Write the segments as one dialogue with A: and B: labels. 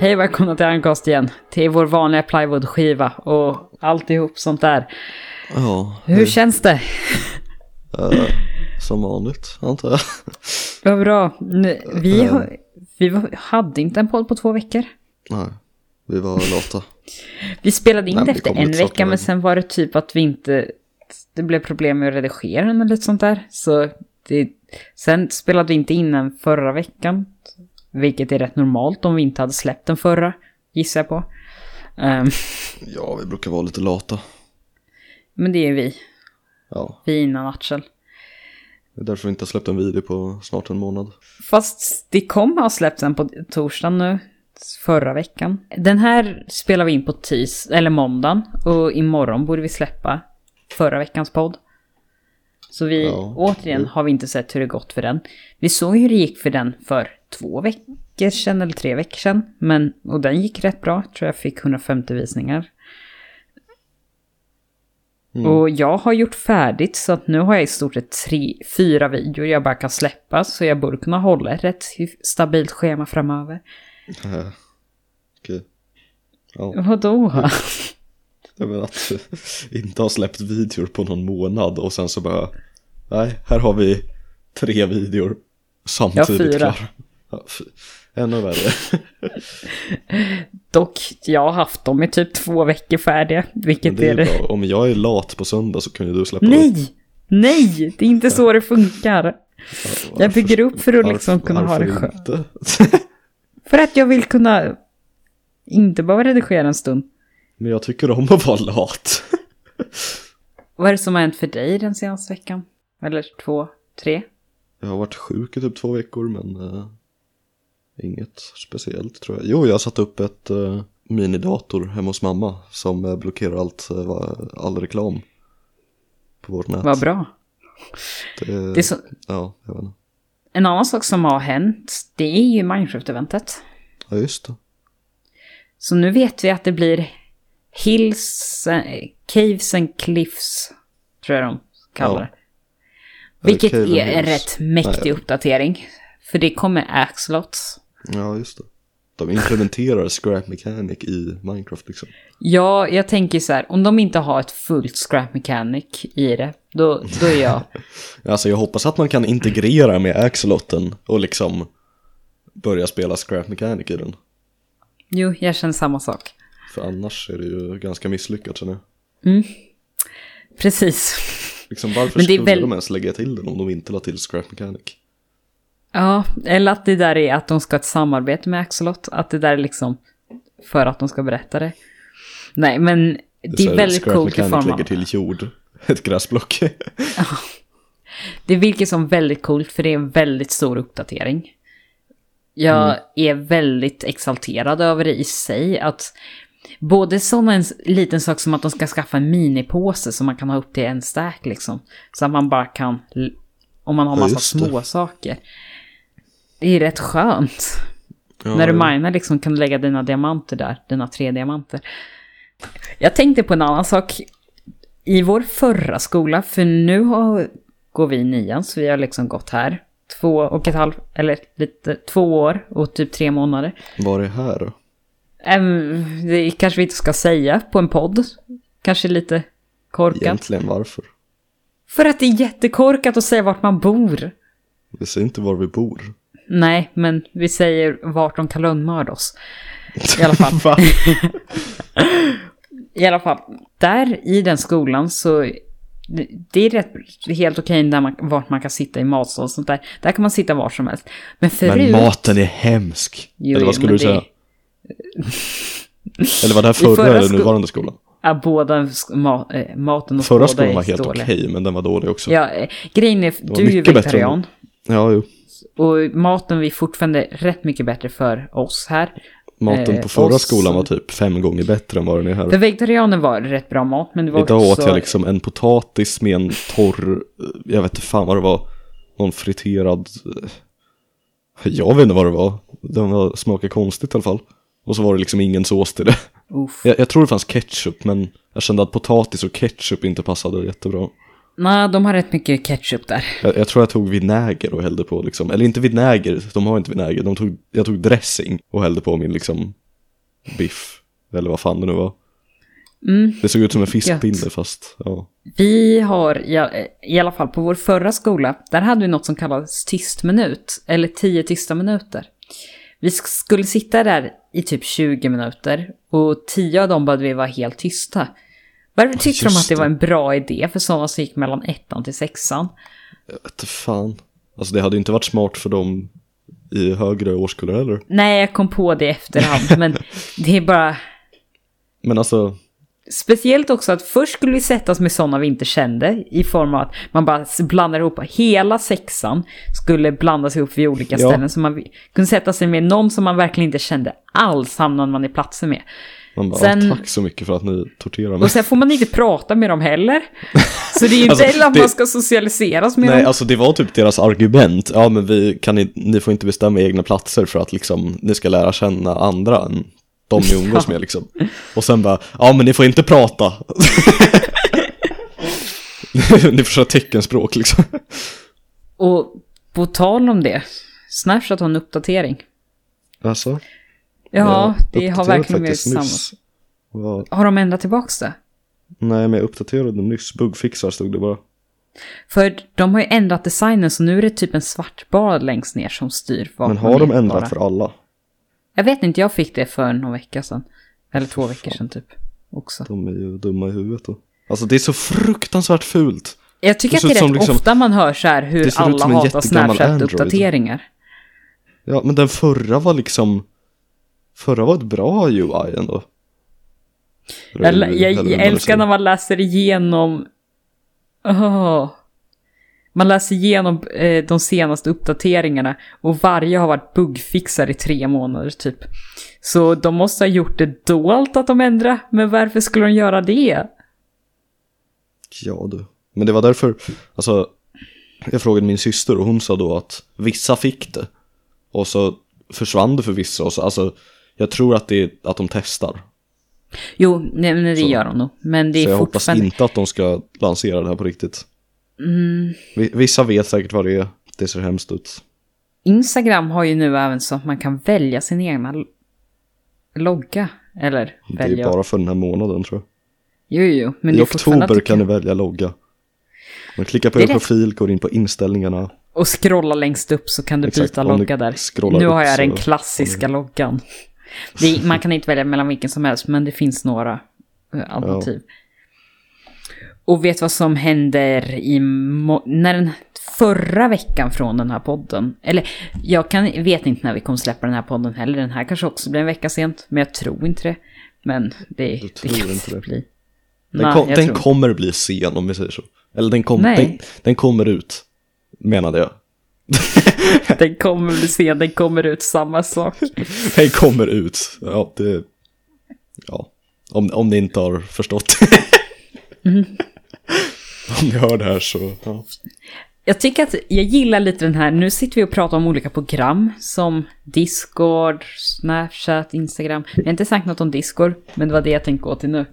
A: Hej välkomna till Ancast igen. Till vår vanliga plywoodskiva och alltihop sånt där.
B: Ja,
A: Hur känns det?
B: eh, som vanligt antar jag.
A: Vad bra. Nu, vi har, vi hade inte en podd på två veckor.
B: Nej, vi var lata.
A: Vi spelade in
B: Nej,
A: det
B: det
A: efter en vecka men sen var det typ att vi inte... Det blev problem med att redigera den eller lite sånt där. Så det, sen spelade vi inte in den förra veckan. Vilket är rätt normalt om vi inte hade släppt den förra, gissar jag på. Ehm,
B: Ja, vi brukar vara lite lata.
A: men det är vi.
B: Ja,
A: Vi innan Axel.
B: det är därför vi inte har släppt en video på snart en månad.
A: Fast det kommer ha släppts en på torsdagen nu. Förra veckan. Den här spelar vi in på tis eller måndagen. Och imorgon borde vi släppa förra veckans podd. Så vi,
B: Ja.
A: återigen har vi inte sett hur det gått för den. Vi såg hur det gick för den för två veckor sedan eller tre veckor sedan. Men, och den gick rätt bra. Tror jag fick 150 visningar.
B: Mm.
A: Och jag har gjort färdigt så att nu har jag i stort sett tre, fyra videor jag bara kan släppa. Så jag borde kunna hålla ett rätt stabilt schema framöver.
B: Okej. Ja,
A: Vadå?
B: jag menar att inte har släppt videor på någon månad och sen så bara, nej, här har vi tre videor samtidigt
A: Ja, fyra.
B: klara. Ja, Ännu värre.
A: Dock, jag har haft dem i typ två veckor färdiga.
B: Men
A: Vilket
B: det
A: är
B: är bra. Om jag är lat på söndag så kan ju du släppa upp.
A: Nej! Nej! Det är inte så det funkar.
B: Ja,
A: Jag bygger upp för att
B: varför-
A: liksom kunna ha det skönt. För att jag vill kunna inte bara redigera en stund.
B: Men jag tycker om att vara lat.
A: Vad är det som har hänt för dig den senaste veckan? Eller två, tre?
B: Jag har varit sjuk i typ två veckor men eh, inget speciellt tror jag. Jo, jag har satt upp ett uh, minidator hemma hos mamma som eh, blockerar allt, eh, all reklam på vårt nät.
A: Vad bra.
B: Det,
A: Det är så,
B: Ja, jag vet inte.
A: en annan sak som har hänt, det är ju Minecraft-eventet.
B: Ja, just det.
A: Så nu vet vi att det blir Hills, eh, Caves and Cliffs, tror jag de kallar
B: Ja.
A: det. Vilket är en rätt mäktig
B: Nej.
A: uppdatering. För det kommer axlots.
B: Ja, just det. De implementerar scrap mechanic i Minecraft liksom.
A: Ja, jag tänker så här, om de inte har ett fullt scrap mechanic i det, då, då är jag...
B: Alltså jag hoppas att man kan integrera med axolotten och liksom börja spela scrap mechanic i den.
A: Jo, jag känner samma sak.
B: För annars är det ju ganska misslyckat känner jag.
A: Precis.
B: Liksom varför skulle
A: väl-
B: de ens lägga till den om de inte la till scrap mechanic?
A: Ja, eller att det där är att de ska ha ett samarbete med Axolot. Att det där är liksom för att de ska berätta det. Nej, men det
B: så
A: är
B: här,
A: väldigt coolt i form
B: lägger till jord, ett gräsblock.
A: Det virker som väldigt coolt för det är en väldigt stor uppdatering. Jag
B: Mm.
A: är väldigt exalterad över det i sig. Att både som en liten sak som att de ska skaffa en minipåse som man kan ha upp till en stack liksom. Så att man bara kan, om man har
B: Ja,
A: massa
B: det.
A: små saker. Det är rätt skönt.
B: Ja,
A: När du
B: ja.
A: minar liksom kan du lägga dina diamanter där, dina tre diamanter. Jag tänkte på en annan sak. I vår förra skola, för nu har, går vi i nian, så vi har liksom gått här två och ett halvt, eller lite, två år och typ tre månader.
B: Var är här då?
A: Äm, det kanske vi inte ska säga på en podd. Kanske lite korkat.
B: Egentligen varför?
A: För att det är jättekorkat att säga vart man bor.
B: Vi säger inte var vi bor.
A: Nej, men vi säger vart de kan lönnmörda oss. I alla fall. I alla fall, där i den skolan så det- är rätt, helt okej där man, vart man kan sitta i matsal och sånt där. Där kan man sitta var som helst. Men förut...
B: Men maten är hemsk.
A: Jo,
B: eller vad skulle du
A: det-
B: säga? Eller var det här förra,
A: förra
B: eller nuvarande skolan?
A: Ja, båda ma, eh, maten och
B: Förra skolan var helt okej, men den var dålig också.
A: Ja, eh, grejen är, du är ju vegetarian.
B: Ja, jo.
A: Och maten är fortfarande rätt mycket bättre för oss här.
B: Maten
A: Eh,
B: på förra
A: oss-
B: skolan var typ fem gånger bättre än vad den är här.
A: För vegetarianer var rätt bra mat, men det var
B: Idag åt
A: också...
B: jag liksom en potatis med en torr, jag vet inte fan vad det var, någon friterad, jag vet inte vad det var, den var, smakade konstigt i alla fall. Och så var det liksom ingen sås till det. Jag, jag tror det fanns ketchup, men jag kände att potatis och ketchup inte passade jättebra.
A: Nej, de har rätt mycket ketchup där.
B: Jag, jag tror jag tog vinäger och hällde på liksom, eller inte vinäger, de har inte vinäger, de tog, jag tog dressing och hällde på min liksom biff. Eller vad fan det nu var.
A: Mm.
B: Det såg ut som en fiskpinne fast, ja.
A: Vi har, i, alla fall på vår förra skola, där hade vi något som kallades tystminut, eller tio tysta minuter. Vi skulle sitta där i typ 20 minuter och 10 av dem bad vi vara helt tysta. Varför tyckte de att det var en bra idé för sådana som gick mellan ettan till sexan?
B: Jag vet fan. Alltså det hade ju inte varit smart för dem i högre årskullar heller.
A: Nej, jag kom på det i efterhand, men det är bara...
B: Men alltså,
A: Speciellt också att först skulle vi sätta oss med sådana vi inte kände i form av att man bara blandar ihop hela sexan skulle blandas ihop vid olika
B: Ja.
A: ställen så man kunde sätta sig med någon som man verkligen inte kände alls hamnade man i platser med.
B: Man bara,
A: Sen-
B: "Ah, tack så mycket för att ni torterar mig.
A: Och sen får man inte prata med dem heller. Så det är ju inte
B: Alltså,
A: heller att man ska socialiseras med
B: Nej,
A: dem.
B: alltså det var typ deras argument. Ja, men vi kan i, ni får inte bestämma egna platser för att liksom ni ska lära känna andra än de ni umgås med liksom. Och sen bara, ja men ni får inte prata. ni får köra teckenspråk liksom.
A: Och på tal om det, Snapchat har en uppdatering.
B: Alltså,
A: Ja, det har verkligen blivit samma. Har de ändrat tillbaks det?
B: Nej, men jag uppdaterade nyss. Bugfixar stod det bara.
A: För de har ju ändrat designen så nu är det typ en svart bar längst ner som styr vad
B: Men har de ändrat
A: vara.
B: för alla?
A: Jag vet inte, jag fick det för någon vecka sedan. Eller två veckor sedan typ. Också.
B: De är ju dumma i huvudet då. Alltså det är så fruktansvärt fult.
A: Jag tycker
B: Det
A: att det är rätt
B: som liksom-
A: ofta man hör så här hur alla hatar Snapchat-uppdateringar.
B: Ja, men den förra var liksom... Förra var ett bra UI ändå.
A: Jag, jag, jag, älskar när man läser igenom... Åh. Man läser igenom eh, de senaste uppdateringarna och varje har varit bugfixar i tre månader typ. Så de måste ha gjort det dolt att de ändrar, men varför skulle de göra det?
B: Ja du. Men det var därför, alltså, jag frågade min syster och hon sa då att vissa fick det. Och så försvann det för vissa och så, alltså, jag tror att det är att de testar.
A: Jo, nej, men det
B: Så.
A: gör de nog. Men det
B: Så
A: är
B: jag hoppas
A: fortfarande...
B: inte att de ska lansera det här på riktigt.
A: Mm.
B: Vi- Vissa vet säkert vad det är, det ser hemskt ut.
A: Instagram har ju nu även så att man kan välja sin egna logga. Eller
B: Det är
A: välja.
B: bara för den här månaden tror jag.
A: Jo, jo, men det
B: I
A: är fortfarande
B: oktober
A: du
B: kan ni välja logga. Man klickar på
A: Det är rätt.
B: profil, går in på inställningarna.
A: Och scrolla längst upp så kan du
B: Exakt,
A: byta
B: du
A: logga där.
B: scrollar
A: Nu har jag den
B: så-
A: klassiska loggan. Det man kan inte välja mellan vilken som helst, men det finns några eh, alternativ. Och vet vad som händer i när den förra veckan från den här podden, eller jag kan, vet inte när vi kommer släppa den här podden heller, den här kanske också blir en vecka sent, men jag tror inte det. Men det, det
B: tror
A: kan
B: inte det.
A: bli.
B: Den,
A: Nej,
B: kom, den
A: tror-
B: kommer bli sen om vi säger så. Eller den, kom, den, den kommer ut, menade jag.
A: Den kommer bli sen, den kommer ut samma sak.
B: Den kommer ut. Ja, det... Ja. Om, om ni inte har förstått.
A: Mm.
B: om ni hör det här så... Ja.
A: Jag tycker att jag gillar lite den här, nu sitter vi och pratar om olika program som Discord, Snapchat, Instagram. Vi har inte sagt något om Discord, men det var det jag tänkte gå till nu.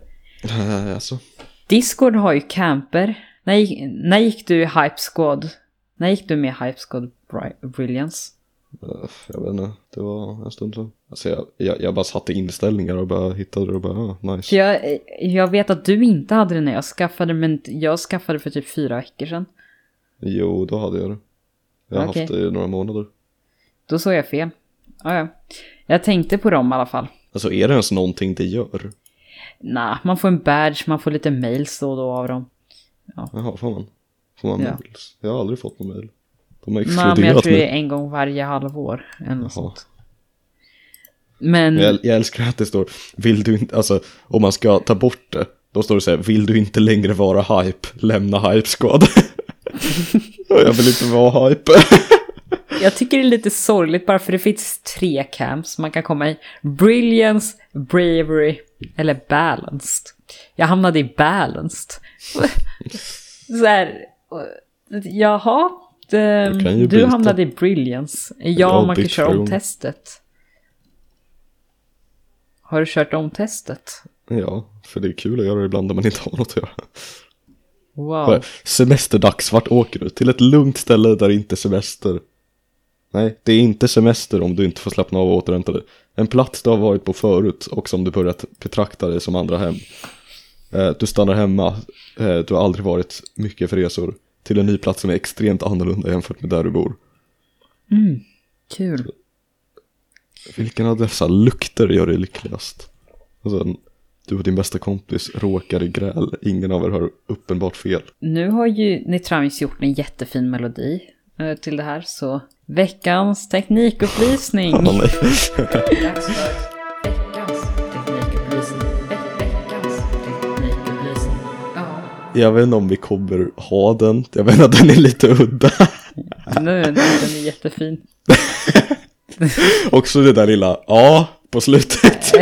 B: Eh, Alltså.
A: Discord har ju camper. När när gick du i Hype Squad? När gick du med Hype Squad Brilliance?
B: eh, Jag vet inte, det var en stund sedan. Alltså jag, jag, jag bara satte inställningar och bara hittade det och bara, ah,
A: För
B: nice.
A: jag, jag vet att du inte hade det när jag skaffade men jag skaffade för typ fyra veckor sedan.
B: Jo, då hade jag det. Jag har
A: Okej.
B: haft det i några månader.
A: Då såg jag fel. Ah, ja. Jag tänkte på dem i alla fall.
B: Alltså är det ens någonting det gör?
A: Nah, man får en badge, man får lite mails då och då av dem.
B: Jaha, får man? Får man
A: Ja.
B: mails? Jag har aldrig fått någon mail. De har
A: Nej, men jag
B: exploderat
A: tror det är en gång varje halvår. Eller sånt. Men,
B: Jag, jag älskar att det står, vill du inte, alltså om man ska ta bort det, då står det så här, vill du inte längre vara hype, lämna hype squad. jag vill inte vara hype.
A: jag tycker det är lite sorgligt bara för det finns tre camps man kan komma i. Brilliance, Bravery eller Balanced. Jag hamnade i Balanced. Så här, jaha. Det,
B: Du byta.
A: hamnade i Brilliance. Ja, man kan köra om testet. Har du kört om testet?
B: ja, för det är kul att göra det ibland när man inte har något att göra.
A: Wow.
B: Semesterdags, vart åker du? Till ett lugnt ställe där det inte är semester. Nej, det är inte semester om du inte får slappna av och återhämta dig. En plats du har varit på förut och som du börjat betrakta dig som andra hem. Eh, Du stannar hemma, eh, du har aldrig varit mycket för resor. Till en ny plats som är extremt annorlunda jämfört med där du bor.
A: Mm, kul.
B: Vilken av dessa lukter gör dig lyckligast? Och sen, du och din bästa kompis råkar i gräl, ingen av er har uppenbart fel.
A: Nu har ju Nitramis gjort en jättefin melodi eh, till det här, så veckans teknikupplysning.
B: Ja, Jag vet inte om vi kommer ha den, jag vet att den är lite udda.
A: Nu, den är jättefin.
B: Också det där lilla ja på slutet.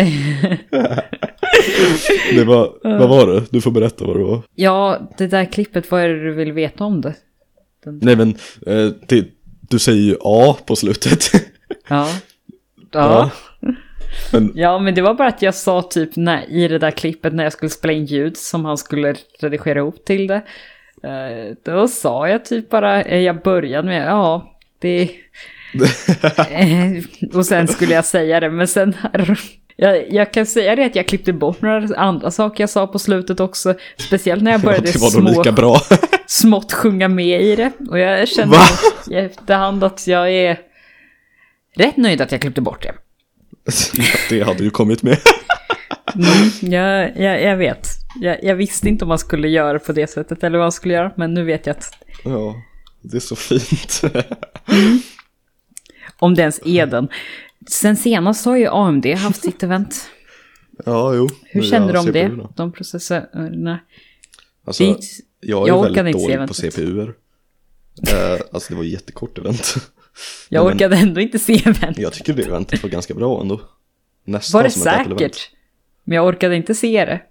B: Det var, vad var det? Du får berätta vad det var.
A: Ja, det där klippet, vad är det du vill veta om det? Den,
B: Nej men, eh, det, du säger ju ja på slutet.
A: ja. Ja.
B: Men
A: Ja, men det var bara att jag sa typ när, i det där klippet när jag skulle spela in ljud som han skulle redigera ihop till det. Eh, Då sa jag typ bara, eh, jag började med, ja, det... Eh, och sen skulle jag säga det, men sen... Jag, jag kan säga det att jag klippte bort några andra saker jag sa på slutet också. Speciellt när jag började
B: nog
A: små, smått sjunga med i det. Och jag kände
B: Va?
A: i efterhand att jag är rätt nöjd att jag klippte bort det.
B: det hade ju kommit med.
A: Mm, jag, jag, jag vet. Jag, jag visste inte om man skulle göra på det sättet eller vad man skulle göra, men nu vet jag att
B: Ja, det är så fint.
A: om det ens är den. Sen senast har ju AMD haft sitt event.
B: Ja, jo.
A: Hur kände du om det? De processorerna.
B: Alltså,
A: Det-
B: jag är
A: jag
B: väldigt dålig på. CPUer. Eh, alltså det var ett jättekort event.
A: Jag
B: Men-
A: orkade ändå inte se event.
B: Jag tycker det eventet var ganska bra ändå. Nästan
A: Var det säkert? Men jag orkade inte se det.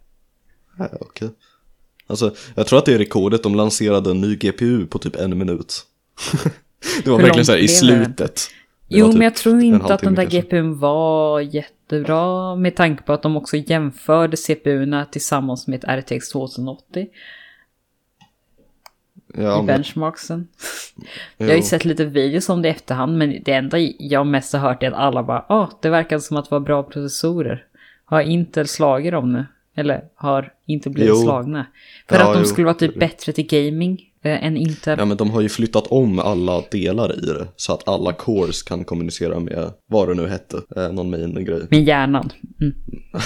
B: Ja, okej. Alltså, jag tror att det är rekordet. De lanserade en ny GPU på typ en minut. det var
A: Hur
B: verkligen så här i slutet.
A: Jo,
B: var
A: men
B: typ
A: jag tror inte att den där. GPUn var jättebra med tanke på att de också jämförde CPUerna tillsammans med ett RTX 2080
B: Ja,
A: i benchmarksen. Jag har ju sett lite videos om det i efterhand, men det enda jag mest har hört är att alla bara ah, det verkar som att det var bra processorer. Har Intel slagit dem nu? Eller har inte blivit
B: Jo.
A: slagna? För
B: Ja,
A: att de
B: jo.
A: skulle vara typ bättre till gaming eh, än Intel.
B: Ja men de har ju flyttat om alla delar i det så att alla cores kan kommunicera med vad det nu hette, eh, någon main grej.
A: Med hjärnan. Mm.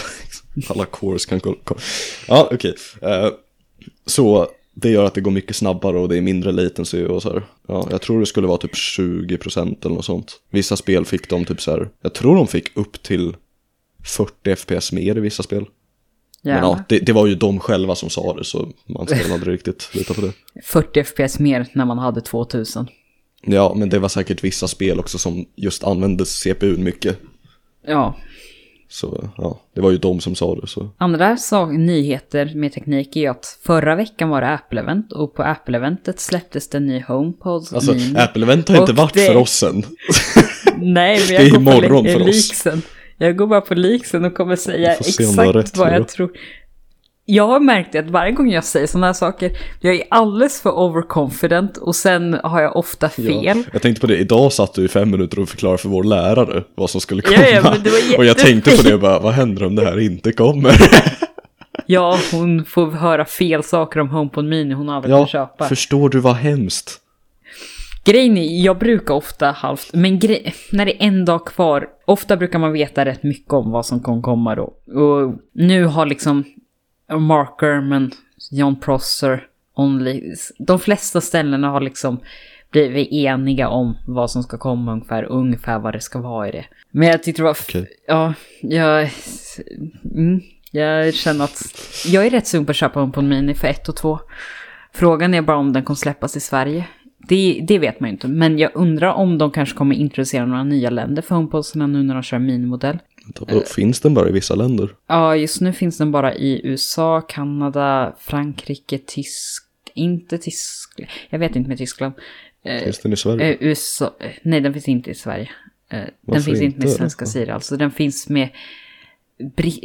B: Alla cores kan ko- ko- Ja okej. Eh, så det gör att det går mycket snabbare och det är mindre latency och så här. Ja, jag tror det skulle vara typ 20% eller något sånt. Vissa spel fick de typ så här, jag tror de fick upp till 40 FPS mer i vissa spel. Men ja, det, det var ju de själva som sa det så man ska väl aldrig riktigt lita på det.
A: 40 FPS mer när man hade 2000.
B: Ja, men det var säkert vissa spel också som just använde CPU mycket.
A: Ja.
B: Så ja, det var ju de som sa det så.
A: Andra sak, nyheter med teknik är ju att förra veckan var det Apple-event och på Apple-eventet släpptes det en ny HomePod
B: Alltså. Apple-event har inte varit
A: det-
B: för oss än.
A: Nej, men
B: Det
A: jag
B: är
A: går på
B: imorgon
A: li-
B: för oss.
A: Jag går bara på leaksen och kommer säga exakt vad jag. tror. Jag har märkt att varje gång jag säger sådana här saker, jag är alldeles för overconfident och sen har jag ofta fel.
B: Ja, jag tänkte på det, idag satt du i fem minuter och förklarade för vår lärare vad som skulle komma.
A: Ja, ja,
B: och jag tänkte på det och bara, vad händer om det här inte kommer?
A: Ja, hon får höra fel saker om HomePod Mini hon aldrig kan
B: ja,
A: köpa.
B: förstår du vad hemskt?
A: Grejen är, jag brukar ofta halvt, men gre- när det är en dag kvar, ofta brukar man veta rätt mycket om vad som kommer komma då. Och nu har liksom Mark Gurman, John Prosser, Only, de flesta ställena har liksom blivit eniga om vad som ska komma ungefär, ungefär vad det ska vara i det. Men jag tyckte det var,
B: Okej.
A: ja, jag, mm, jag känner att jag är rätt sugen på att köpa en på en Mini för ett och två. Frågan är bara om den kommer släppas i Sverige. Det, det vet man ju inte, men jag undrar om de kanske kommer introducera några nya länder för HomePodsarna nu när de kör minimodell.
B: Då finns den bara i vissa länder?
A: Ja, just nu finns den bara i USA, Kanada, Frankrike, Tysk... Inte Tyskland. Jag vet inte med Tyskland. Eh,
B: Finns den i Sverige?
A: eh, USA... eh, Nej, den finns inte i Sverige. Eh, den
B: Varför
A: finns inte med svenska sidor. Alltså den finns med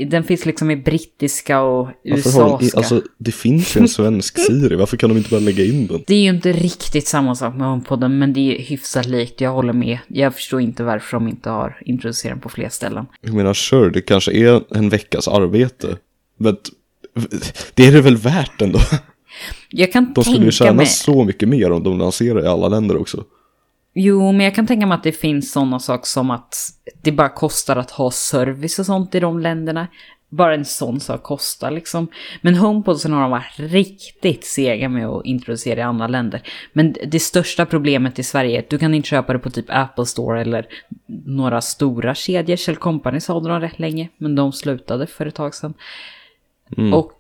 A: den finns liksom i brittiska och USA-ska.
B: alltså, det finns ju en svensk Siri, varför kan de inte bara lägga in den?
A: Det är ju inte riktigt samma sak med HomePodden, men det är hyfsat likt. Jag håller med. Jag förstår inte varför de inte har introducerat den på fler ställen.
B: Jag menar, sure, det kanske är en veckas arbete. Men det är det väl värt ändå?
A: Jag kan
B: De skulle ju tjäna
A: mig...
B: så mycket mer om de lanserar i alla länder också.
A: Jo, men jag kan tänka mig att det finns sådana saker som att det bara kostar att ha service och sånt i de länderna. Bara en sån sak kostar liksom. Men HomePodsen har de varit riktigt sega med att introducera i andra länder. Men det största problemet i Sverige är att du kan inte köpa det på typ Apple Store eller några stora kedjor. Shell Company sålde de rätt länge, men de slutade för ett tag sedan. Mm. Och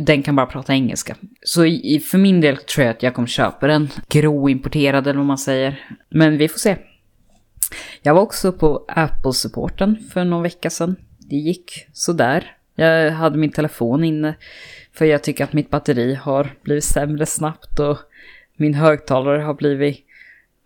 A: den kan bara prata engelska. Så i, för min del tror jag att jag kommer köpa den. Gråimporterad eller vad man säger. Men vi får se. Jag var också på Apple-supporten för någon vecka sedan. Det gick sådär. Jag hade min telefon inne. För jag tycker att mitt batteri har blivit sämre snabbt. Och min högtalare har blivit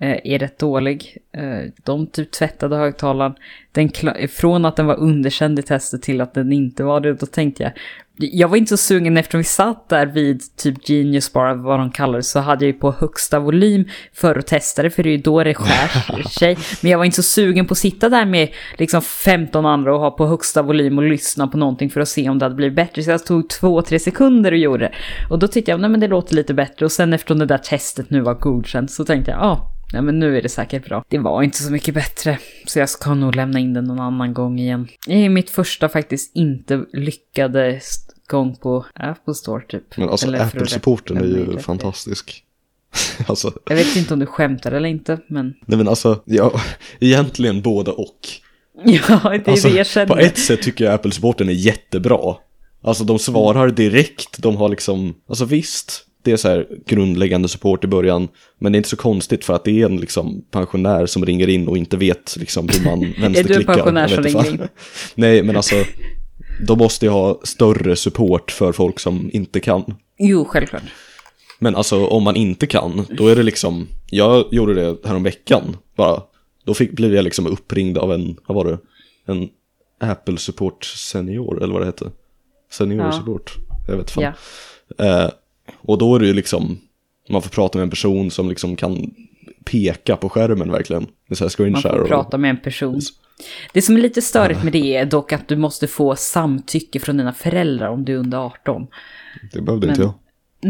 A: eh, är rätt dålig. Eh, de typ tvättade högtalaren. Den från att den var underkänd i testet till att den inte var det. Då tänkte jag, jag var inte så sugen eftersom vi satt där vid typ Genius bara, vad de kallar det, så hade jag ju på högsta volym för att testa det, för det är ju då det skär sig. Men jag var inte så sugen på att sitta där med liksom 15 andra och ha på högsta volym och lyssna på någonting för att se om det hade blivit bättre. Så jag tog två, tre sekunder och gjorde det. Och då tyckte jag, nej men det låter lite bättre. Och sen eftersom det där testet nu var godkänt så tänkte jag, ja, ah, Ja men nu är det säkert bra. Det var inte så mycket bättre. Så jag ska nog lämna in den någon annan gång igen. Det är mitt första faktiskt inte lyckade gång på Apple Store typ.
B: Men alltså Apple-supporten är ju fantastisk. alltså,
A: Jag vet inte om du skämtar eller inte, men
B: nej men alltså, ja, egentligen både och.
A: ja, det är
B: Alltså,
A: det jag känner.
B: på ett sätt tycker jag Apple-supporten är jättebra. Alltså de svarar direkt, de har liksom, alltså visst, det är så här grundläggande support i början, men det är inte så konstigt för att det är en liksom pensionär som ringer in och inte vet liksom hur man vänsterklickar.
A: pensionär
B: Jag vet
A: som
B: inte
A: ringer
B: fan. Nej, men alltså, de måste ju ha större support för folk som inte kan.
A: Jo, självklart.
B: Men alltså om man inte kan, då är det liksom, jag gjorde det här om veckan bara. Då fick, blev jag liksom uppringd av en, vad var det? En Apple Support Senior, eller vad det hette. Senior
A: Ja.
B: Support, jag vet fan.
A: Ja.
B: Eh, och då är det ju liksom, man får prata med en person som liksom kan peka på skärmen verkligen. Med så här screen
A: Man får
B: och-
A: prata med en person. Det som är lite störigt med det är dock att du måste få samtycke från dina föräldrar om du är under 18.
B: Det behövde inte
A: Men-
B: jag.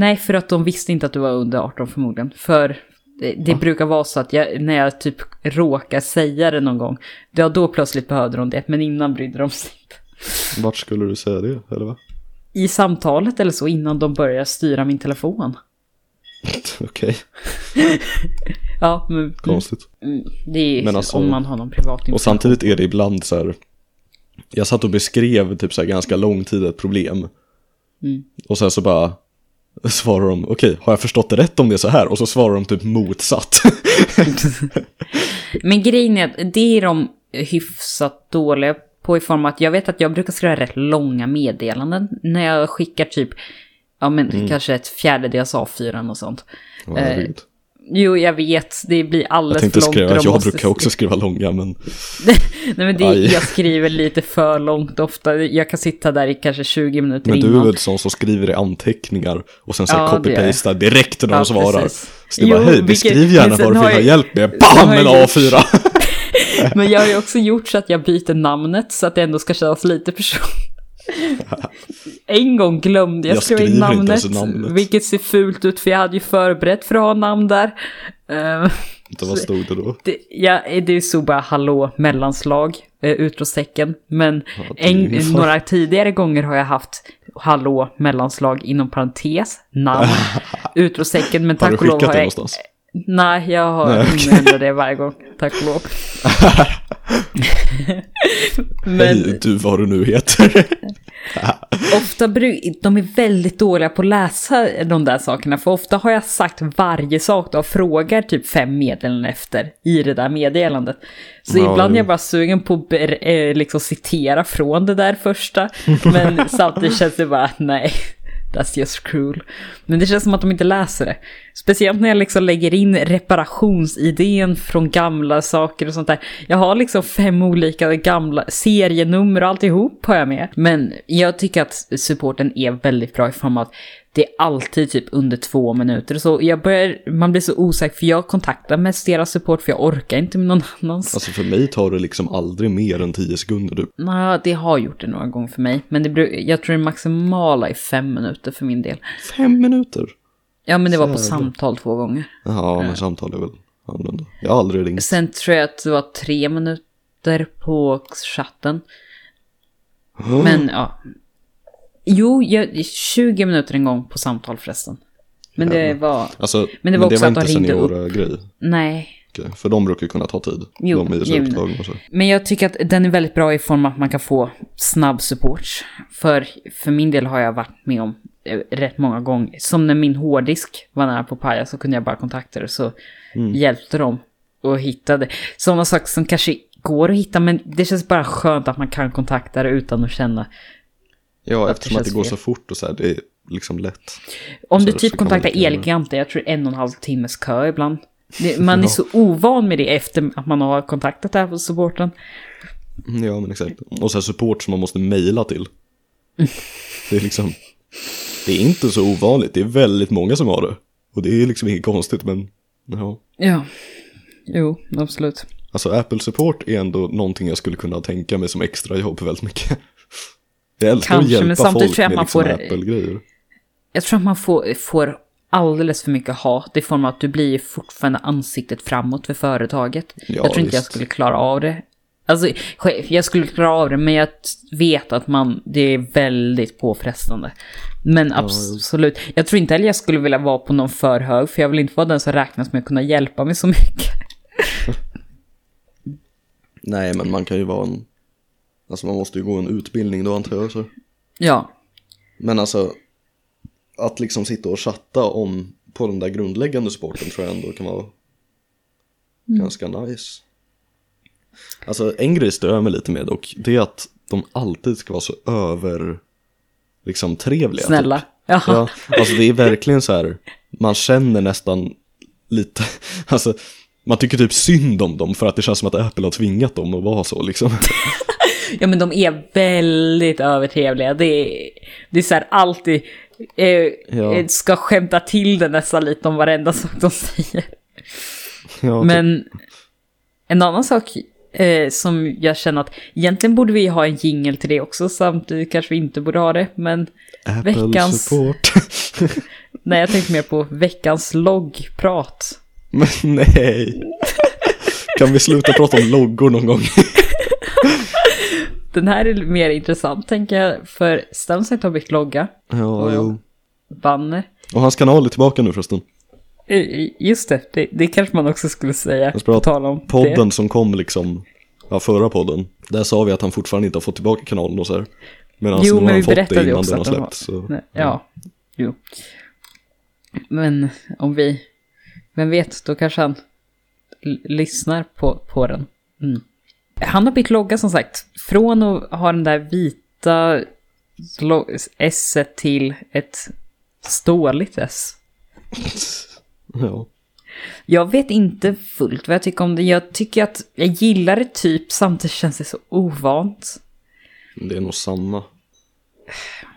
A: Nej, för att de visste inte att du var under 18 förmodligen. För det, det brukar vara så att jag, när jag typ råkar säga det någon gång, ja då plötsligt behövde de det, men innan brydde de sig inte.
B: Vart skulle du säga det, eller va?
A: I samtalet eller så, innan de börjar styra min telefon.
B: Okej,
A: Ja, men
B: konstigt.
A: mm, det är
B: Men alltså-
A: om man har någon privat
B: Och
A: information.
B: samtidigt är det ibland så här, jag satt och beskrev typ så här ganska lång tid ett problem.
A: Mm.
B: Och sen så bara svarar de, okej, har jag förstått det rätt om det är så här? Och så svarar de typ motsatt.
A: Men grejen är att det är de hyfsat dåliga på i form av att jag vet att jag brukar skriva rätt långa meddelanden när jag skickar typ, ja men
B: Mm.
A: kanske ett fjärdedels A4 och sånt.
B: Ja, herregud.
A: Jo, jag vet, det blir
B: jag
A: alldeles
B: tänkte
A: för långt.
B: skriva,
A: och de
B: jag
A: måste
B: brukar också skriva långa men
A: Nej men det,
B: Aj.
A: jag skriver lite för långt ofta. Jag kan sitta där i kanske 20 minuter
B: Men du
A: innan.
B: är väl sån som skriver i anteckningar och sen så
A: Ja, jag.
B: copy-pastar direkt när de
A: Ja,
B: svarar.
A: precis.
B: Så det är bara,
A: Jo,
B: hej,
A: vilket-
B: beskriv gärna
A: men
B: vad du vill ha
A: jag-
B: hjälp med. BAM! En
A: jag
B: A4!
A: Men jag har ju också gjort så att jag byter namnet så att det ändå ska kännas lite person. En gång glömde jag,
B: Jag
A: skriva in namnet,
B: namnet.
A: vilket ser fult ut för jag hade ju förberett för att ha namn där.
B: Inte vad stod det då?
A: det, ja, det stod bara hallå mellanslag, uh, utropstecken. Men
B: är
A: en, några tidigare gånger har jag haft hallå mellanslag inom parentes, namn, utropstecken. Men tack och lov har jag...
B: någonstans?
A: Nej, jag har ändrat det varje gång, tack och lov. Men
B: Hej, du vad du nu heter.
A: ofta bru- de är väldigt dåliga på att läsa de där sakerna. För ofta har jag sagt varje sak och frågar typ fem meddelanden efter i det där meddelandet. Så
B: Ja,
A: ibland är jag bara sugen på att eh, liksom citera från det där första. Men samtidigt känns det bara, nej. That's just cruel. Men det känns som att de inte läser det. Speciellt när jag liksom lägger in reparationsidén från gamla saker och sånt där. Jag har liksom fem olika gamla serienummer och alltihop har jag med. Men jag tycker att supporten är väldigt bra i form av att det är alltid typ under två minuter. Så jag börjar, man blir så osäker för jag kontaktar mest deras support för jag orkar inte med någon annans.
B: Alltså för mig tar det liksom aldrig mer än tio sekunder typ.
A: Nej, det har gjort det några gånger för mig. Men det, jag tror det maximala är fem minuter för min del.
B: Fem minuter?
A: Ja, men det var på samtal två gånger.
B: Ja, men samtal är väl annorlunda. Jag har aldrig ringt.
A: Sen tror jag att det var tre minuter på chatten. Men ja. Jo, jag, 20 minuter en gång på samtal förresten. Men det var...
B: Alltså,
A: Men det var också att de ringde upp.
B: seniora-grej.
A: Nej.
B: Okej, För de brukar kunna ta tid.
A: Jo,
B: de är och så.
A: Men jag tycker att den är väldigt bra i form att man kan få snabb support. För, för min del har jag varit med om eh, rätt många gånger. Som när min hårddisk var nära på paja så kunde jag bara kontakta det så hjälpte de och hittade. Sådana saker som kanske går att hitta men det känns bara skönt att man kan kontakta det utan att känna.
B: Ja,
A: Att det
B: eftersom att det går
A: fel.
B: så fort och så här, det är liksom lätt.
A: Om du
B: det-
A: typ kontaktar Elgiganten, jag tror en och en halv timmes kö ibland. Det, man är så ovan med det efter att man har kontaktat det här på supporten.
B: Ja, men exakt. Och så här support som man måste mejla till. Det är liksom, det är inte så ovanligt. Det är väldigt många som har det. Och det är liksom inget konstigt, men ja.
A: Ja, jo, absolut.
B: Alltså Apple support är ändå någonting jag skulle kunna tänka mig som extra jobb väldigt mycket. Jag älskar
A: Kanske,
B: att
A: men
B: hjälpa
A: samtidigt
B: folk
A: tror jag
B: med
A: man
B: liksom
A: får-
B: Apple-grejer.
A: Jag tror att man får, får alldeles för mycket hat i form av att du blir fortfarande ansiktet framåt för företaget.
B: Ja,
A: jag tror inte jag
B: visst.
A: skulle klara av det. Alltså, jag skulle klara av det, men jag vet att man, det är väldigt påfrestande. Men absolut, jag tror inte heller jag skulle vilja vara på någon för hög, för jag vill inte vara den som räknas med att kunna hjälpa mig så mycket.
B: Nej, men man kan ju vara en... Alltså man måste ju gå en utbildning då antar jag. Så.
A: Ja,
B: Men alltså, att liksom sitta och chatta om på den där grundläggande sporten tror jag ändå kan vara ganska nice. Alltså en grej stör jag mig lite med dock, det är att de alltid ska vara så över, liksom trevliga.
A: snälla.
B: Typ.
A: Jaha.
B: Ja, alltså det är verkligen så här, man känner nästan lite, alltså man tycker typ synd om dem för att det känns som att Apple har tvingat dem att vara så liksom.
A: Ja men de är väldigt övertrevliga. Det är, det är så här alltid, eh,
B: Ja.
A: eh, ska skämta till det nästan lite om varenda sak de säger.
B: Ja, typ.
A: Men en annan sak eh, som jag känner att egentligen borde vi ha en jingle till det också, samtidigt kanske vi inte borde ha det, men
B: Apple
A: veckans-
B: support.
A: nej jag tänkte mer på veckans loggprat.
B: Men nej. Kan vi sluta prata om loggor någon gång?
A: Den här är mer intressant tänker jag, för Stamsite har bytt logga,
B: Ja, jo.
A: banner.
B: Och hans kanal är tillbaka nu förresten.
A: Eh, Just det, det, det kanske man också skulle säga.
B: Jag spelar
A: på tal om
B: Podden som kom liksom, ja förra podden. Där sa vi att han fortfarande inte har fått tillbaka kanalen och så här. Medan
A: Jo,
B: nu har
A: men
B: han
A: vi
B: fått det innan
A: också
B: den har
A: de har-.
B: Så,
A: Nej, ja, jo. Men om vi, vem vet, då kanske han lyssnar på, på den. Mm. Han har bytt logga som sagt. Från att ha den där vita S till ett ståligt S.
B: ja.
A: Jag vet inte fullt vad jag tycker om det. Jag tycker att jag gillar det typ, samtidigt känns det så ovant.
B: Det är nog samma.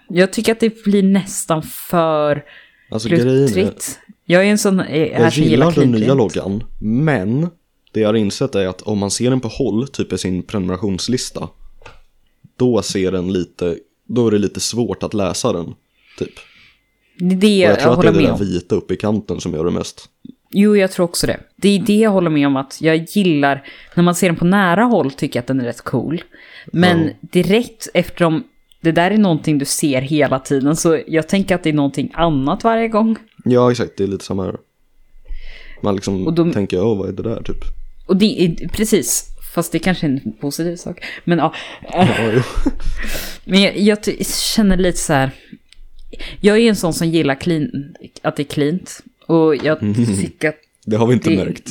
A: Jag tycker att det blir nästan för
B: Alltså.
A: Jag är en sån eh, här
B: jag gillar den nya loggan. Men det jag har insett är att om man ser den på håll, typ i sin prenumerationslista. Då ser den lite, då är det lite svårt att läsa den. Typ.
A: Det
B: Och
A: jag,
B: jag tror att det är det där
A: om.
B: vita uppe i kanten som gör det mest.
A: Jo, jag tror också det. Det är det jag håller med om att jag gillar. När man ser den på nära håll tycker jag att den är rätt cool. Men
B: Ja.
A: direkt eftersom det där är någonting du ser hela tiden så jag tänker att det är någonting annat varje gång.
B: Ja, exakt. Det är lite samma här. Man liksom
A: Och de-
B: tänker, åh, vad är det där typ?
A: Och det är precis, fast det kanske är en positiv sak. Men ja,
B: Ja,
A: men jag, jag känner lite så här. Jag är en sån som gillar clean, att det är cleant. Och jag tycker att
B: Det har vi inte
A: Det-
B: märkt